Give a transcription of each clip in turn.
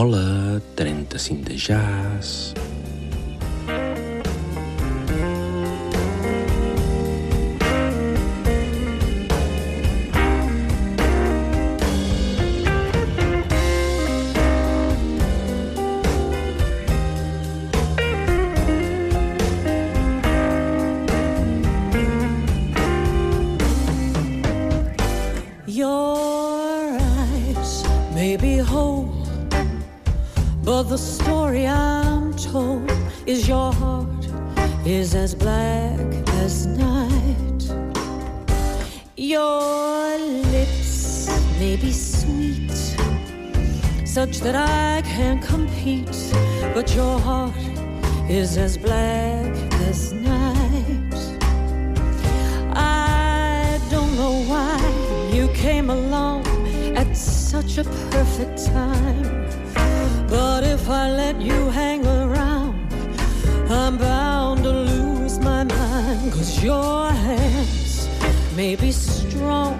Hola, 35 de jazz. Cause your hands may be strong,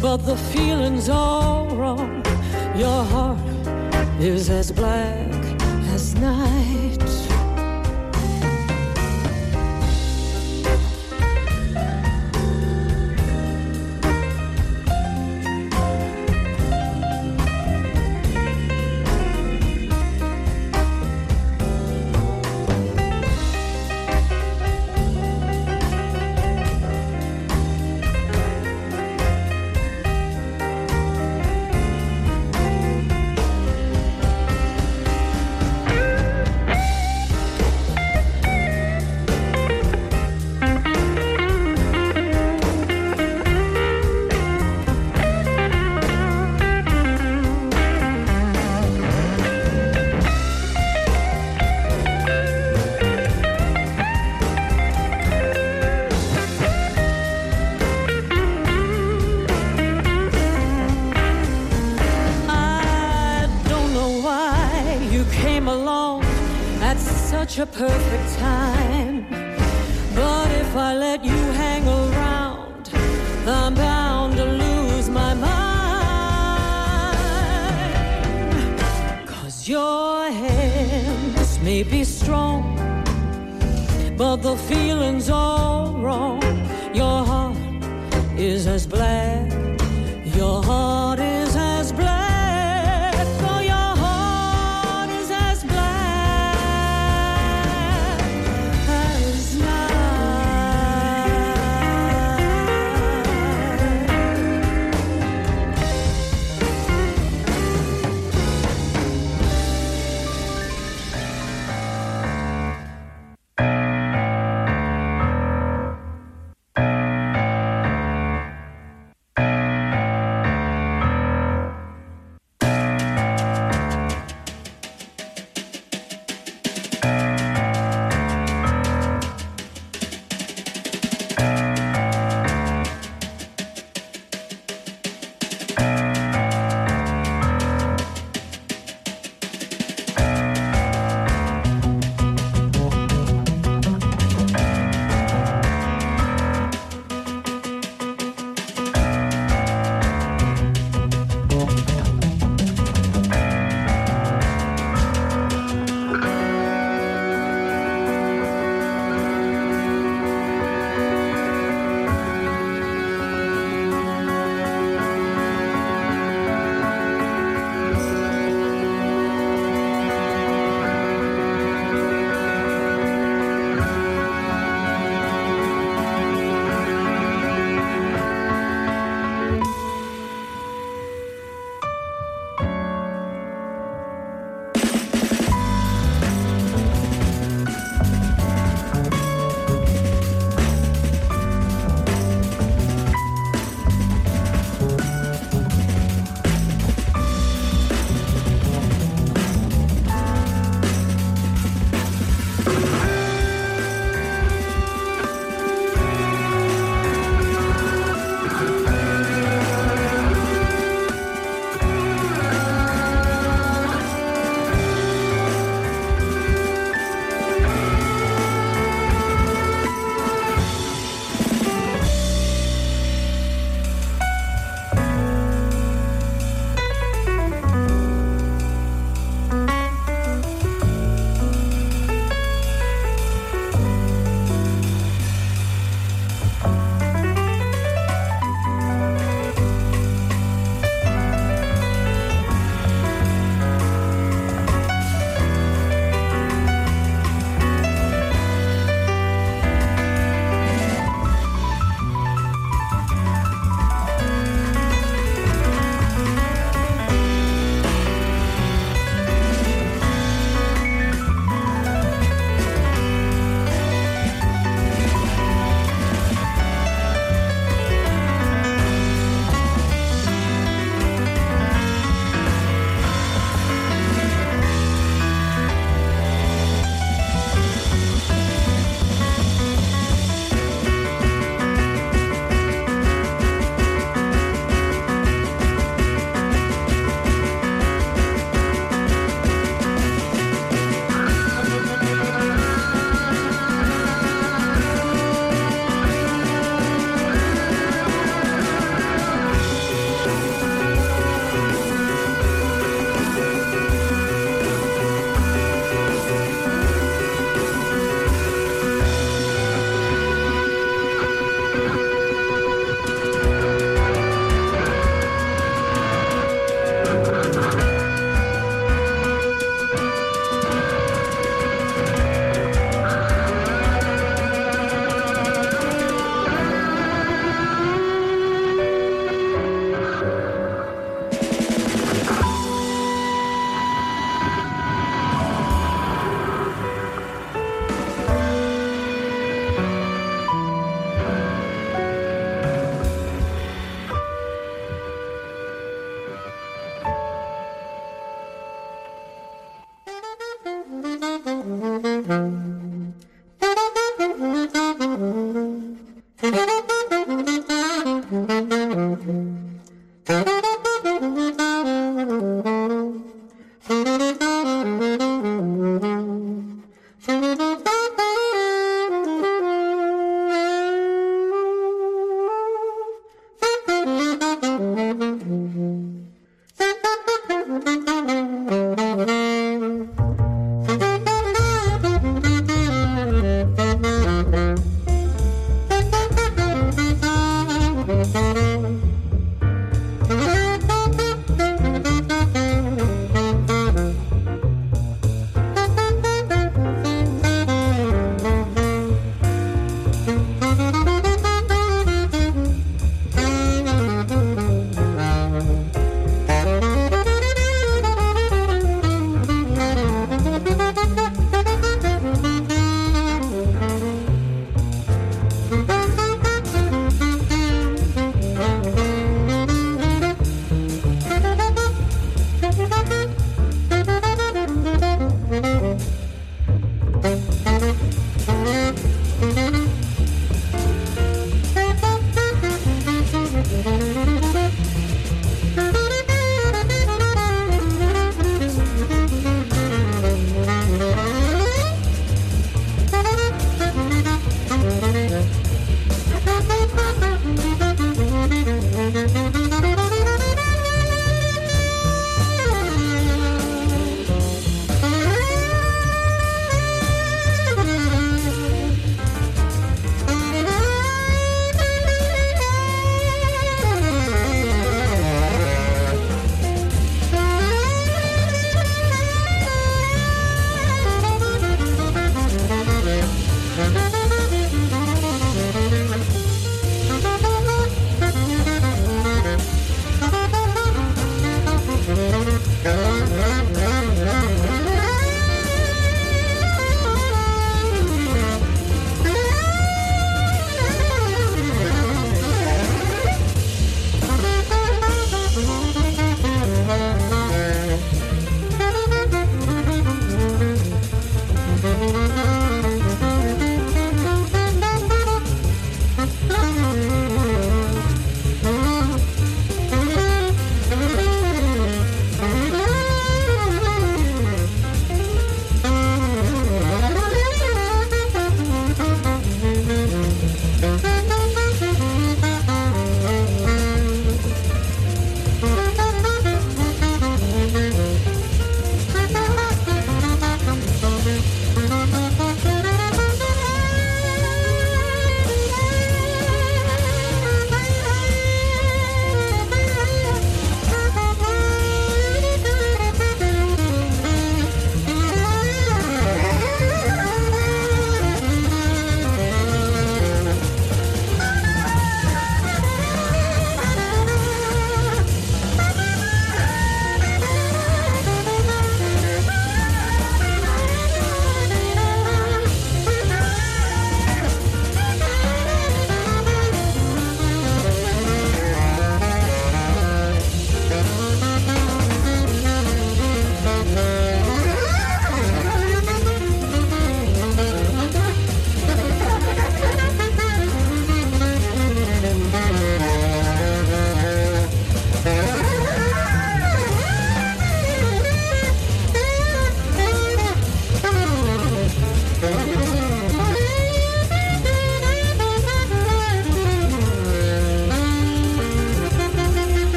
but the feeling's all wrong. Your heart is as black as night. Such a perfect time. But if I let you hang around, I'm bound to lose my mind. Cause your hands may be strong, but the feeling's all wrong. Your heart is as black. Your heart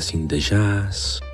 35 de jazz.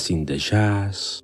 35 de jazz.